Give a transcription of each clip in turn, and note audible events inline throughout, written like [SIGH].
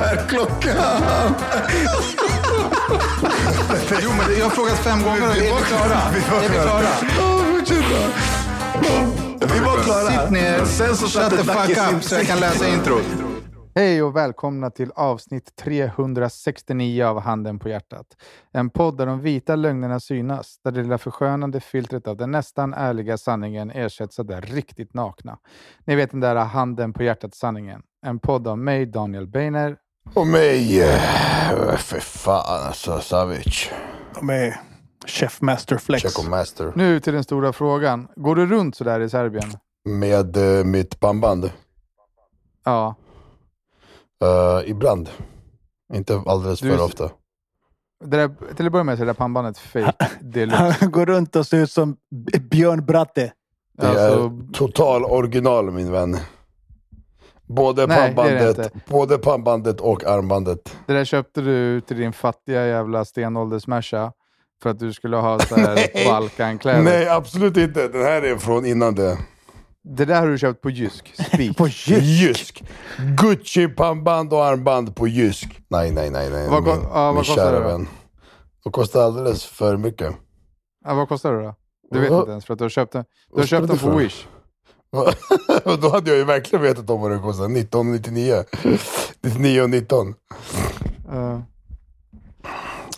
Är klockan? Jo, men jag har frågat fem gånger är vi klara? Är vi klara? Vi var klara. Sitt ner, Sen så shut satte the fuck up så jag kan läsa introt. Hej och välkomna till avsnitt 369 av Handen på hjärtat. En podd där de vita lögnerna synas, där det lilla förskönande filtret av den nästan ärliga sanningen ersätts av det riktigt nakna. Ni vet den där handen på hjärtat-sanningen. En podd av mig, Daniel Beiner. Och mig. eh, För fan alltså, Savage. med Chef Master Flex. Checo Master. Nu till den stora frågan. Går du runt sådär i Serbien? Med eh, mitt pannband. Ja. Uh, ibland. Inte alldeles Du- för ofta. Det där, till att börja med så är det där pannbandet fake [LAUGHS] deluxe. Han går runt och ser ut som B- Björn Bratte. Det Alltså, är total original min vän. Både Nej, pannbandet, både pannbandet och armbandet. Det där köpte du till din fattiga jävla stenåldersmärsa för att du skulle ha så här [LAUGHS] Balkankläder. Nej, absolut inte. Den här är från innan det. Det där har du köpt på Jysk. Spik. [LAUGHS] På Jysk. Jysk. Gucci pannband och armband på Jysk. Nej, nej, nej. nej. Vad min, ja, vad min kostar det då? vän. Det kostar alldeles för mycket. Ja, vad kostar det då? Du vet inte ens för att du har köpt den, du har köpt den på? Wish. [LAUGHS] Då hade jag ju verkligen vetat om vad det kostade. 1999. 99 och 19. Uh,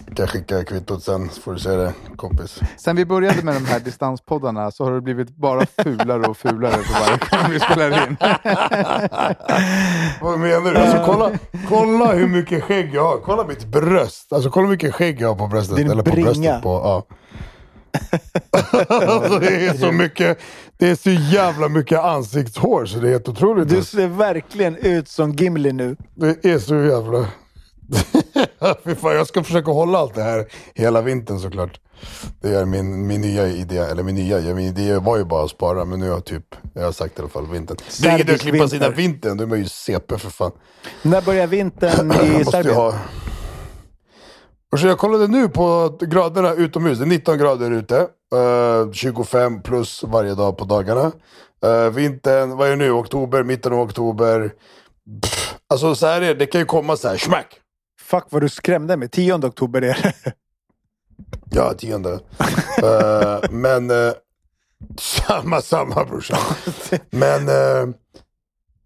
Jag kan skicka kvittot sen så får du se det kompis. sen vi började med de här distanspoddarna så har det blivit bara fulare och fulare för varje gång vi spelar in. [LAUGHS] Vad menar du? Alltså, kolla, kolla hur mycket skägg jag har. Kolla mitt bröst. Alltså kolla hur mycket skägg jag har på bröstet. Din Eller på bringa. bröstet. På, ja. Alltså, det är så mycket. Det är så jävla mycket ansiktshår så det är helt otroligt. Du ser verkligen ut som Gimli nu. Det är så jävla... [LAUGHS] Fy fan, jag ska försöka hålla allt det här hela vintern såklart. Det är min, min nya idé, eller min nya, min idé var ju bara att spara men nu har jag typ, jag har sagt i alla fall vintern. Det är inget att klippa sina vinter. vintern, då är man ju CP för fan. När börjar vintern i [CLEARS THROAT] Serbien? Och så jag kollade nu på graderna utomhus, det är 19 grader ute. eh, 25 plus varje dag på dagarna. Uh, vintern, vad är det nu, oktober, mitten av oktober. Pff, alltså så här är det, det kan ju komma så här, smack! Fuck vad du skrämde mig. 10 oktober är det. Ja, tionde. Eh, men [LAUGHS] samma, samma brorsan. [LAUGHS] Men uh,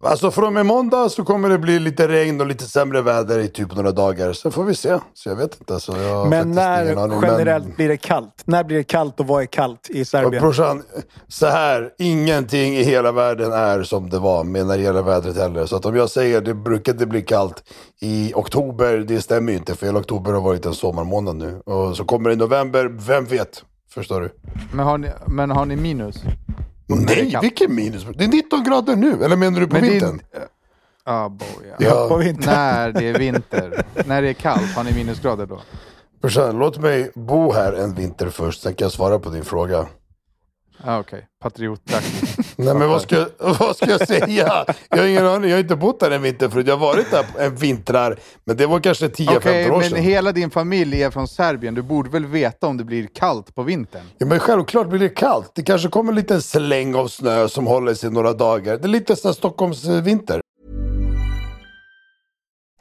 alltså från och med måndag så kommer det bli lite regn och lite sämre väder i typ några dagar. Sen får vi se. Så jag vet inte. Så jag Men när aning, generellt men- blir det kallt? När blir det kallt och vad är kallt i Och Serbien? brorsan, så här, ingenting i hela världen är som det var med när det gäller vädret heller. Så att om jag säger det brukade bli kallt i oktober, det stämmer ju inte. För hela oktober har varit en sommarmånad nu. Och så kommer det i november, vem vet? Förstår du? Men har ni, men har ni minus? Nej, vilken minus? Det är 19 grader nu, eller menar du på Men vintern? Ja, boja. Ja. [LAUGHS] På vintern. När det är vinter, när det är kallt, har ni minusgrader då? Brorsan, låt mig bo här en vinter först, sen kan jag svara på din fråga. Ja, Okej, patriot, tack. [LAUGHS] Nej men vad ska, jag- [LAUGHS] vad ska jag säga? Jag har ingen aning, jag har inte bott där en vinter förut. Jag har varit där en vintrar, men det var kanske 10-15 Okej, år men sedan. hela din familj är från Serbien. Du borde väl veta om det blir kallt på vintern? Ja, men självklart blir det kallt. Det kanske kommer en liten släng av snö som håller sig några dagar. Det är lite så här Stockholms eh, vinter.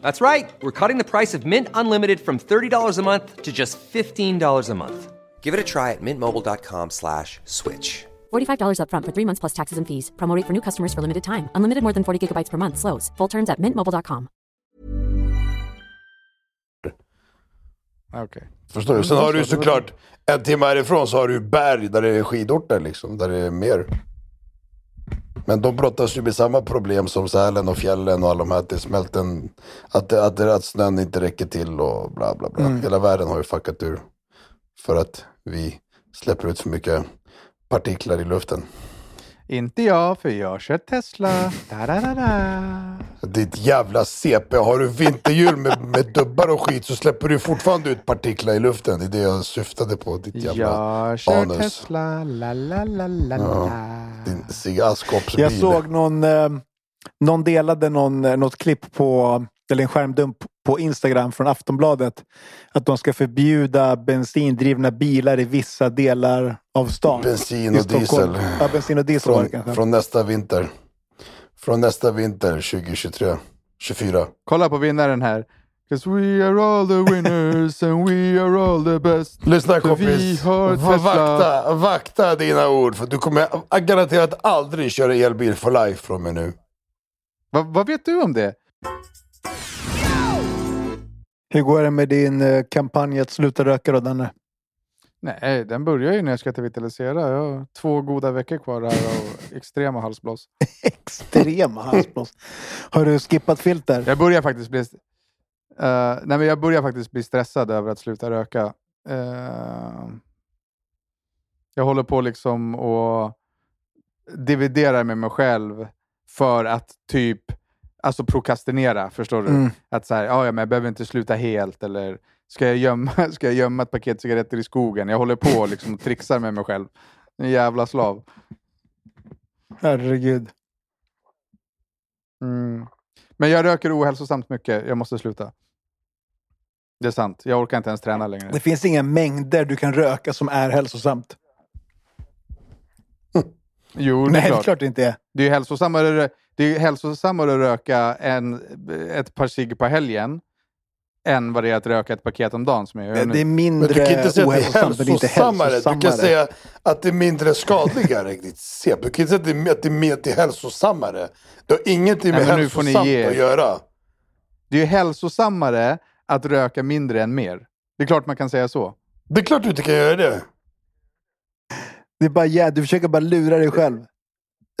That's right. We're cutting the price of Mint Unlimited from $30 a month to just $15 a month. Give it a try at mintmobile.com slash switch. $45 upfront for three months plus taxes and fees. Promo rate for new customers for limited time. Unlimited more than 40 gigabytes per month. Slows. Full terms at mintmobile.com. Okej. Förstår du? Sen har du ju såklart, en timme härifrån så har du berg där det är skidorter liksom, där det är mer. Men de brottas ju med samma problem som Sälen och fjällen och alla de här, att det smälten, att, att, att snön inte räcker till och bla bla bla. Hela världen har ju fuckat ur. För att vi släpper ut för mycket partiklar i luften. Inte jag, för jag kör Tesla. Da-da-da-da. Ditt jävla CP, har du vinterhjul med, med dubbar och skit så släpper du fortfarande ut partiklar i luften. Det är det jag syftade på, ditt jävla Jag kör anus. Tesla. La, la, la, la, la. Din Sigge Askopsbil. Jag såg någon, eh, någon delade någon, eh, något klipp på, eller en skärmdump på Instagram från Aftonbladet. Att de ska förbjuda bensindrivna bilar i vissa delar av stan. Bensin I och Stockholm. diesel. Ja, bensin och diesel Från, kanske. från nästa vinter. Från nästa vinter 2023. 24. Kolla på vinnaren här. 'Cause we are all the winners and we are all the best. Lyssna kompis. Vakta, vakta dina ord. För du kommer garanterat aldrig köra elbil for life från mig nu. Va, vad vet du om det? Hur går det med din eh, kampanj att sluta röka då, Danne? Nej, den börjar ju när jag ska till Vitalisera. Jag har två goda veckor kvar här och [LAUGHS] extrema halsblås. Extrema halsblås. Har du skippat filter? Jag börjar faktiskt bli... eh, nej, men jag börjar faktiskt bli stressad över att sluta röka. Eh, jag håller på liksom och dividerar med mig själv för att typ alltså prokrastinera, förstår du? Mm. Att så här, ja, men jag behöver inte sluta helt eller ska jag gömma, [LAUGHS] ska jag gömma ett paket cigaretter i skogen? Jag håller på liksom och trixar med mig själv. En jävla slav. Herregud. Mm. Men jag röker ohälsosamt mycket. Jag måste sluta. Det är sant. Jag orkar inte ens träna längre. Det finns inga mängder du kan röka som är hälsosamt. Jo, det är Nej, det är klart. klart det inte är. Det är ju hälsosammare, det är hälsosammare att röka en, ett par cigg på helgen än vad det är att röka ett paket om dagen som jag gör nu. det är Men mindre du kan inte säga att det är ohälsosamt, men det är inte hälsosammare. Du kan säga att det är mindre skadligare. [LAUGHS] Du kan inte säga att det är, mer, är hälsosammare. Det har ingenting med Nej, hälsosamt ge att göra. Det är ju hälsosammare att röka mindre än mer. Det är klart man kan säga så. Det är klart du inte kan göra det. Det är bara, ja, du försöker bara lura dig själv.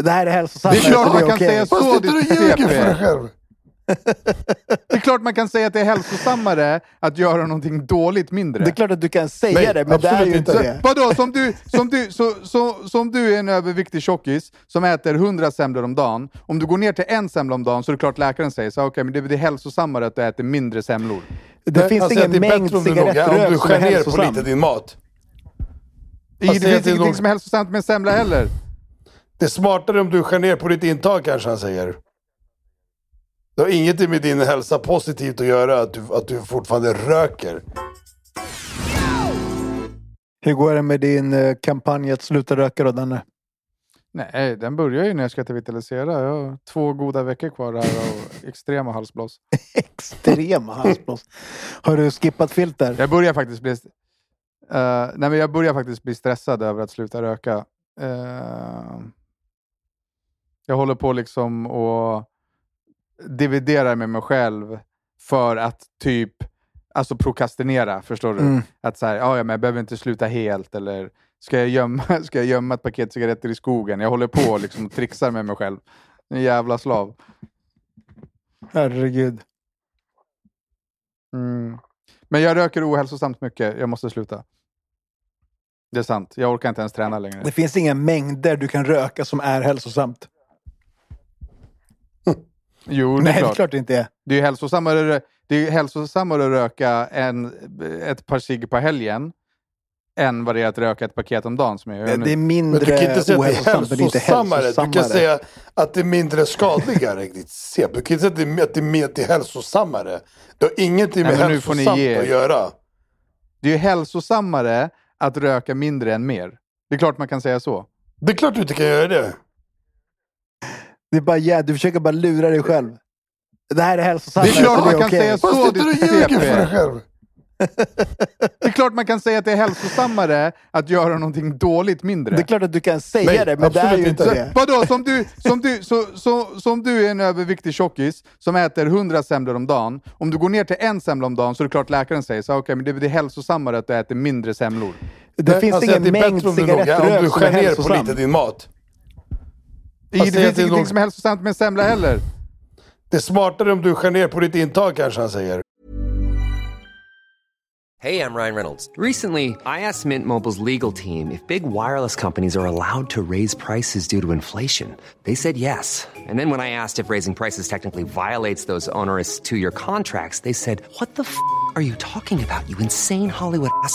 Det här är hälsosamt. Det är klart man kan okej. säga så. Fast sitter du och ljuger för dig själv. Det är klart man kan säga att det är hälsosammare att göra någonting dåligt mindre. Det är klart att du kan säga Nej, det, men det är ju inte det. Vadå, som du, som, du, så, så, som du är en överviktig tjockis som äter 100 semlor om dagen. Om du går ner till en semla om dagen så är det klart läkaren säger så okay, men det, det är hälsosammare att du äter mindre semlor. Det finns Han säger ingen att det är mängd bättre om du, noga, om cigarettrök du som är skär ner på hälsosam. lite din mat. Det, Fast det det är finns ingenting som är hälsosamt med en semla heller. Det är smartare om du skär ner på ditt intag kanske han säger. Det har ingenting med din hälsa positivt att göra att du, att du fortfarande röker. Hur går det med din eh, kampanj att sluta röka då, Danne? Nej, den börjar ju när jag ska till Vitalisera. Jag har två goda veckor kvar här och extrema halsblås. [LAUGHS] Extrema halsblås. Har du skippat filter? Jag börjar faktiskt bli... eh, nej, men jag börjar faktiskt bli stressad över att sluta röka. Eh, jag håller på liksom och dividerar med mig själv för att typ alltså prokrastinera, förstår du? Mm. Att så här, ja, men jag behöver inte sluta helt eller ska jag gömma, [LAUGHS] ska jag gömma ett paket cigaretter i skogen? Jag håller på liksom och trixar med mig själv. En jävla slav. Herregud. Mm. Men jag röker ohälsosamt mycket. Jag måste sluta. Det är sant. Jag orkar inte ens träna längre. Det finns inga mängder du kan röka som är hälsosamt. Jo, det Nej, det är klart. klart det inte är. Det är ju hälsosammare, det är hälsosammare att röka en, ett par cigg på helgen än vad det är att röka ett paket om dagen som jag gör Det, nu. det är Men mindre du kan inte säga att det är ohälsosamt, men det är inte hälsosammare. Du kan säga att det är mindre skadligare. Du kan inte säga att det är, att det är, mer, hälsosammare. Det har ingenting Nej, med men nu får ni hälsosamt ge er. att göra. Det är ju hälsosammare att röka mindre än mer. Det är klart man kan säga så. Det är klart du inte kan göra det. Det är bara, ja, du försöker bara lura dig själv. det här är hälsosamt. Det är klart man kan okej. säga så. Fast sitter du ljuger för dig själv. [LAUGHS] Det är klart man kan säga att det är hälsosammare att göra någonting dåligt mindre. Det är klart att du kan säga Nej, det, men det är ju inte inte. det. Vadå, som du, som, du, så, så, som du är en överviktig tjockis som äter 100 semlor om dagen. Om du går ner till en semla om dagen så är det klart läkaren säger så okej, men det, det är hälsosammare att du äter mindre semlor. Det Men finns säger ingen det är mängd bättre om du, nog- cigarettrök om du som är skär ner på hälsosam. lite din mat. I, det det finns ingenting nog- som är hälsosamt med en semla heller. Det är smartare om du skär ner på ditt intag kanske han säger. Hey, I'm Ryan Reynolds. Recently, I asked Mint Mobile's legal team if big wireless companies are allowed to raise prices due to inflation. They said yes. And then when I asked if raising prices technically violates those onerous two year contracts, they said, What the f are you talking about, you insane Hollywood ass?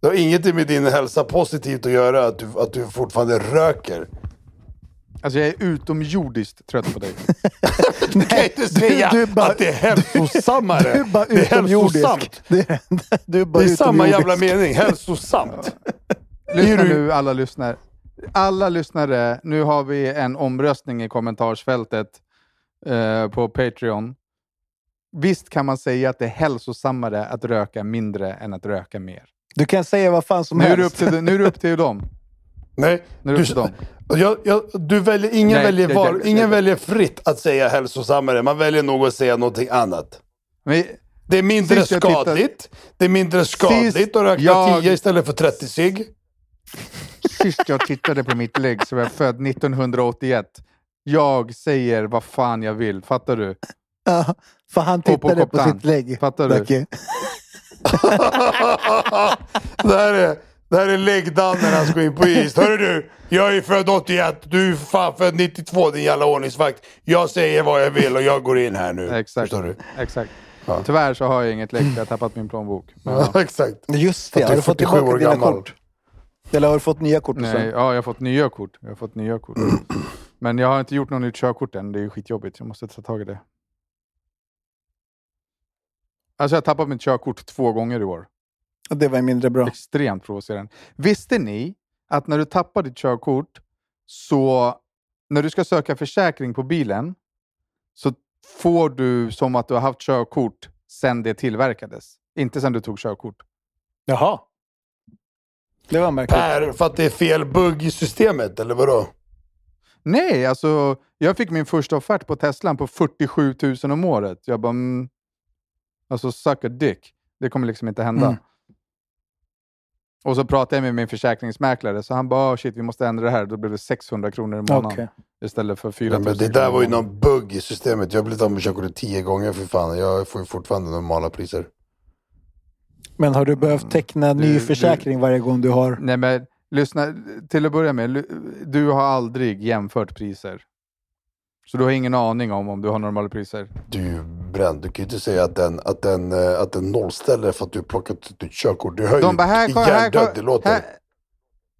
Det har inget med din hälsa positivt att göra att du, att du fortfarande röker. Alltså jag är utomjordiskt trött på dig. [LAUGHS] Du kan inte säga du är bara- att det är hälsosammare. Du är bara det är hälsosamt. Det är, [LAUGHS] du bara Det är samma jävla mening. Hälsosamt. [LAUGHS] Lyssna du- nu alla lyssnare. Alla lyssnare, nu har vi en omröstning i kommentarsfältet eh, på Patreon. Visst kan man säga att det är hälsosammare att röka mindre än att röka mer. Du kan säga vad fan som Nu är, helst. upp till, nu är det upp till dem. [LAUGHS] Nej, Nu är det upp till dem. jag, jag, du väljer, ingen, Nej, väljer, val, jag- ingen väljer fritt att säga hälsosammare. Man väljer nog att säga någonting annat. Men, Det är mindre tittade- skadligt. Det är mindre skadligt att röka jag- 10 istället för 30 cigg. sist jag tittade på mitt lägg så var jag född 1981. Jag säger vad fan jag vill, fattar du? Ja, för han på tittade på, Koptan. sitt lägg. Fattar du? Dacke. Det här är, det här är läggdagen när han ska in på is. Hörru du, jag är född 81, du är fan född 92 din jävla ordningsvakt. Jag säger vad jag vill och jag går in här nu. Exakt. Förstår du? Exakt. Tyvärr så har jag inget för jag har tappat min plånbok. Men, Ja, [LAUGHS] exakt. Just det, har du fått 47 tillbaka dina gammal. kort? Eller har du fått nya kort? Nej, ja, jag har fått nya kort. Jag har fått nya kort. Men jag har inte gjort något nytt körkort än. Det är ju skitjobbigt. Jag måste ta tag i det. Alltså jag har tappat mitt körkort två gånger i år. Det var mindre bra. Extremt provocerande. Visste ni att när du tappar ditt körkort så när du ska söka försäkring på bilen så får du som att du har haft körkort sen det tillverkades. Inte sen du tog körkort. Jaha. Det var märkligt. Per, för att det är fel bugg i systemet, eller vadå? Nej, alltså jag fick min första offert på Teslan på 47 000 om året. Jag bara, mm, alltså suck a dick. Det kommer liksom inte hända. Mm. Och så pratade jag med min försäkringsmäklare, så han bara, oh, shit vi måste ändra det här. Då blev det 600 kronor i månaden Okej. istället för 4 Ja, 000 men det där var ju någon bugg i systemet. Jag har blivit av med körkortet 10 gånger för fan. Jag får ju fortfarande normala priser. Men har du behövt teckna ny du- försäkring varje gång du har... Nej men lyssna, till att börja med, du har aldrig jämfört priser. Så du har ingen aning om om du har normala priser. Du bränd. Du kan ju inte säga att den, att den, eh, att den nollställer för att du har plockat ut ditt körkort. Du hör De ju bara, här, kom, här, det kom, låter. här,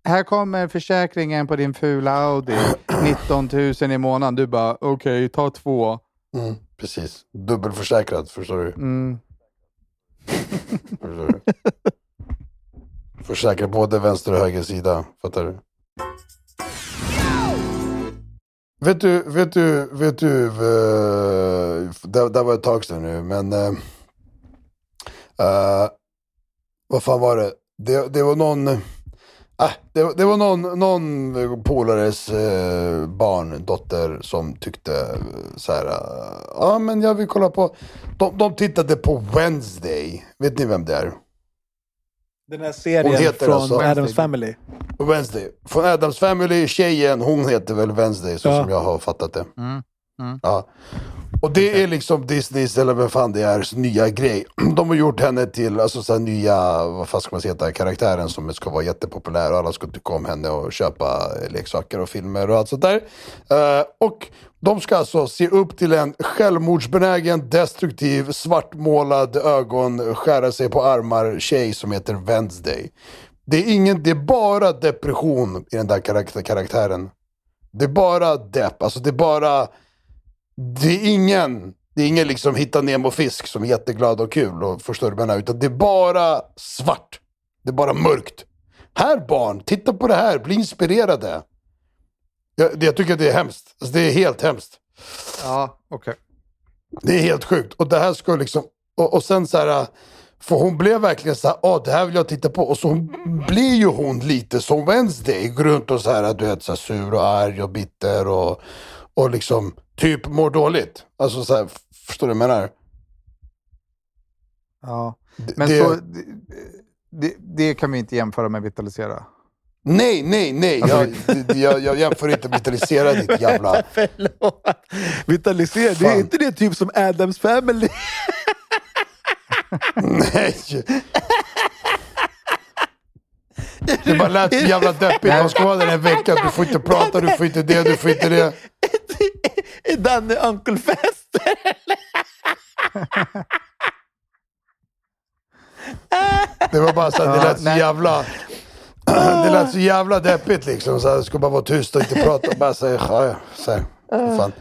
här kommer försäkringen på din fula Audi. [CLEARS THROAT] 19 000 i månaden. Du bara, okej, ta två. Mm, precis. Dubbelförsäkrad, förstår du? Mm. Förstår du? [LAUGHS] Försäkra både vänster och höger sida. Fattar du? Vet du, vet du, vet du, uh, det, det var ett tag sedan nu, men uh, uh, vad fan var det? Det, det var någon, uh, det, det var någon, någon polares barn, dotter som tyckte så här, ja men jag vill kolla på, de, de tittade på Wednesday, vet ni vem det är? Den här serien från alltså- Adams Family. Wednesday. Från Adams Family, tjejen, hon heter väl Wednesday så Ja. som jag har fattat det. Mm. Mm. Ja. Och det är liksom Disneys, eller vem fan det är, nya grej. [CLEARS THROAT] De har gjort henne till, alltså så här nya, vad fan ska man säga, karaktären som ska vara jättepopulär och alla ska tycka om henne och köpa leksaker och filmer och allt sånt där. Eh, och de ska alltså se upp till en självmordsbenägen, destruktiv, svartmålad ögon, skära sig på armar tjej som heter Wednesday. Det är, ingen, det är bara depression i den där karaktär, karaktären. Det är bara depp, alltså det är bara... Det är ingen, det är ingen liksom hitta Nemo-fisk som är jätteglad och kul och förstår du menar, utan det är bara svart. Det är bara mörkt. Här barn, titta på det här, bli inspirerade. Jag, jag tycker att det är hemskt. Alltså, det är helt hemskt. Ja, okej. Det är helt sjukt. Och det här ska liksom... Och, och sen så här... För hon blev verkligen så här, ah, det här vill jag titta på. Och så blir ju hon lite som Wednesday. Går runt och så här, du vet, så här, sur och arg och bitter och, och liksom typ mår dåligt. Alltså så här, förstår du vad jag menar? Ja. Men det- så, det, det, det kan vi inte jämföra med Vitalisera. Nej, nej, nej. Jag, det- jag, jag jämför inte vitalisera ditt [LAUGHS] jävla... Förlåt. Vitalisera, det är Fan. inte det typ som Adams Family? Nej. Det bara lät så jävla deppigt. Man ska vara där en vecka. Du får inte prata, du får inte det, du får inte det. Är Danne Uncle Fester? Det var bara så att det lät så jävla... Det lät så jävla deppigt liksom. Så här, ska bara vara tyst och inte prata. Bara säga ja, ja. Fan.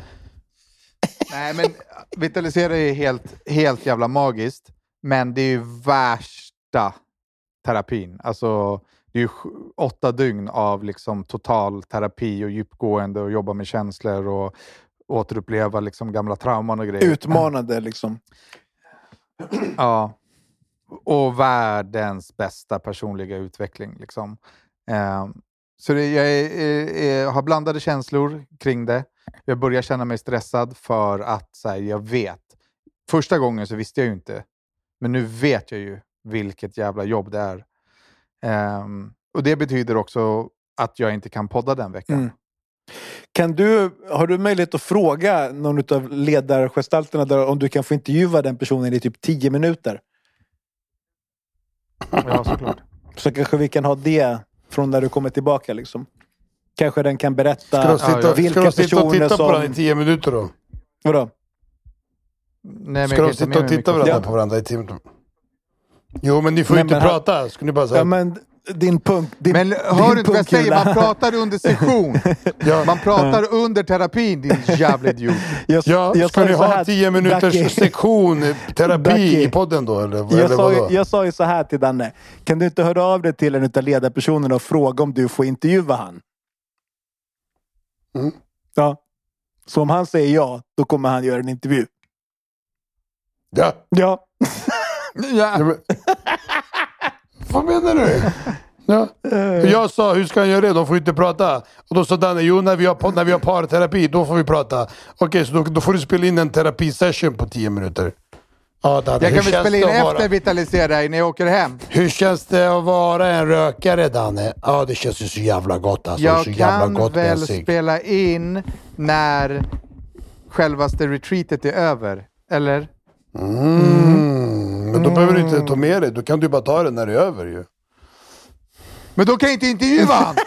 Nej, men Vitalisera är helt, helt jävla magiskt. Men det är ju värsta terapin. Alltså, det är ju åtta dygn av liksom total terapi och djupgående och jobba med känslor och återuppleva liksom gamla trauman och grejer. Utmanande liksom. [CLEARS THROAT] Ja. Och världens bästa personliga utveckling. Liksom. Eh, så det, jag är, är, är, har blandade känslor kring det. Jag börjar känna mig stressad för att så här, jag vet. Första gången så visste jag ju inte. Men nu vet jag ju vilket jävla jobb det är. Ehm, och det betyder också att jag inte kan podda den veckan. Mm. Kan du, har du möjlighet att fråga någon av ledargestalterna där om du kan få intervjua den personen i typ 10 minuter? Ja, såklart. Så kanske vi kan ha det från när du kommer tillbaka. Liksom. Kanske den kan Ska berätta sitta, vilka ska de sitta och personer titta på varandra i som... tio minuter då? Vadå? Nej, men Ska de sitta och titta varandra på varandra i minuter? Jo, men ni får ju inte prata. Ska ni bara säga... Ja, men din punkt... Din, Men din hör du inte vad jag säger? Man pratar under session. [LAUGHS] Man pratar under terapin, din jävla idiot. Jag, Ja, jag ska ni ha här- tio minuters Ducky. sektion eh, terapi Ducky. i podden då? Eller, Jag eller sa, ju, jag sa ju så här till Danne. Kan du inte höra av dig till en av ledarpersonerna och fråga om du får intervjua han? Mm. Ja. Så om han säger ja, då kommer han göra en intervju. Ja. Ja. [LAUGHS] Ja. Vad menar du? Ja. Och Jag sa, hur ska han göra det? De får inte prata. Och då sa Danne, jo när vi har, när vi har parterapi, då får vi prata. Okej, så då, då får du spela in en terapisession på tio minuter. Ja, Danne, Jag kan väl spela in att vara- efter Vitalisera dig när jag åker hem. Hur känns det att vara en rökare, Danne? Ja, det känns ju så jävla gott alltså. Jag så jävla kan gott väl spela in när självaste retreatet är över. Eller? Mm, men då behöver du inte ta med det. Då kan du bara ta det när det är över ju. Men då kan jag inte intervjua han! [LAUGHS]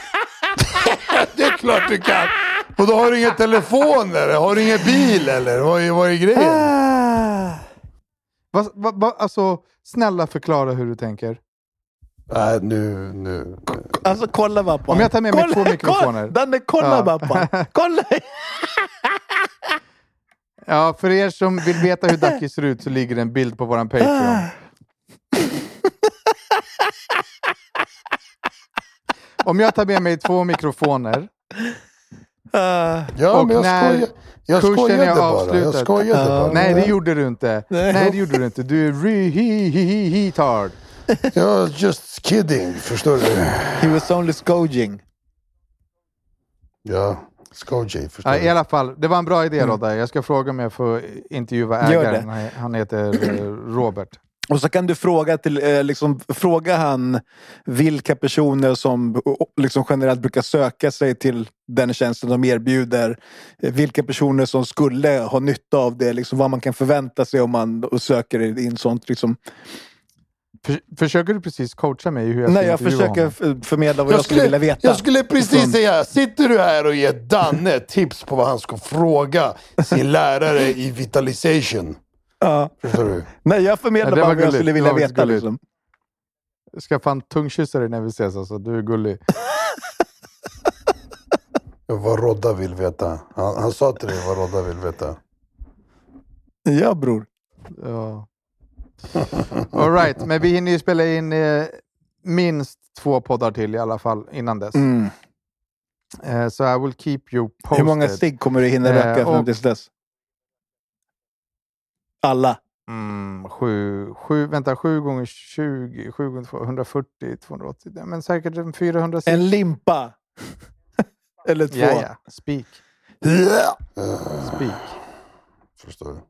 Det är klart du kan! Och då har du ingen telefon eller? Har du ingen bil eller? Vad är, vad är grejen? Va, va, va, alltså, snälla förklara hur du tänker. Nej, nu, nu. Alltså kolla bara på Om jag tar med mig kolla, två mikrofoner. Kolla, Danne, kolla Ja. bara på. Kolla! [LAUGHS] Ja, för er som vill veta hur Ducky ser ut så ligger det en bild på våran Patreon. Om jag tar med mig två mikrofoner. Ja, Och men jag när. Jag kursen är avslutad. Jag skojade bara. nej det gjorde du inte. Nej. Nej det gjorde du inte. Du är re-he-he-he-tard. Jag just kidding, förstår du? He was only skojing. Ja, skojig, förstår Ja, I alla fall, det var en bra idé Rodda. Jag ska fråga om jag får intervjua ägaren. Han- heter eh, Robert. Och så kan du fråga, till, eh, liksom, fråga han vilka personer som liksom, generellt brukar söka sig till den tjänsten de erbjuder. Eh, Vilka personer som skulle ha nytta av det. Liksom, vad man kan förvänta sig om man söker in sånt. Liksom. För, försöker du precis coacha mig hur jag ska Nej, jag försöker honom? förmedla vad jag, skulle vilja veta. jag skulle precis Liksom. säga, sitter du här och ger Danne tips på vad han ska fråga sin [LAUGHS] lärare i vitalization? Ja. Förstår du? Nej, jag förmedlar det bara vad jag skulle vilja veta. Liksom. Jag ska fan tungkyssa dig när vi ses alltså. Du är gullig. [LAUGHS] Vad Rodda vill veta. Han, han sa till dig vad Rodda vill veta. Ja, bror. Ja. [LAUGHS] All right, men vi hinner ju spela in eh, minst två poddar till i alla fall innan dess. Mm. Eh, så I will keep you posted. Hur många steg kommer du hinna Eh, röka fram och- tills dess? Alla. Mm, sju, sju, vänta, sju gånger 20, sju gånger två, 140, 280. Ja, Men säkert en 400 steg. En limpa. [LAUGHS] Eller två. Ja, ja. Speak. Speak. Förstår du?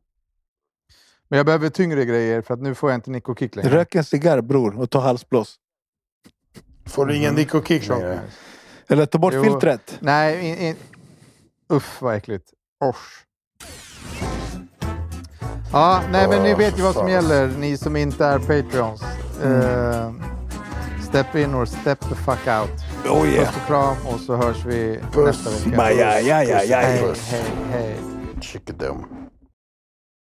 Men jag behöver tyngre grejer för att nu får jag inte nick och kick längre. Rök en cigarr bror och ta halsblås. Får du ingen nick och kick längre? Eller ta bort Jo. filtret. Nej, in, in. uff vad äckligt. Osch. Ja, nej men ni vet ju vad som fan. gäller, ni som inte är Patreons. Eh, step in or step the fuck out. Oh Puss och kram och så hörs vi Puss. nästa vecka. Ja. Hej, hej, hej. Chickadom.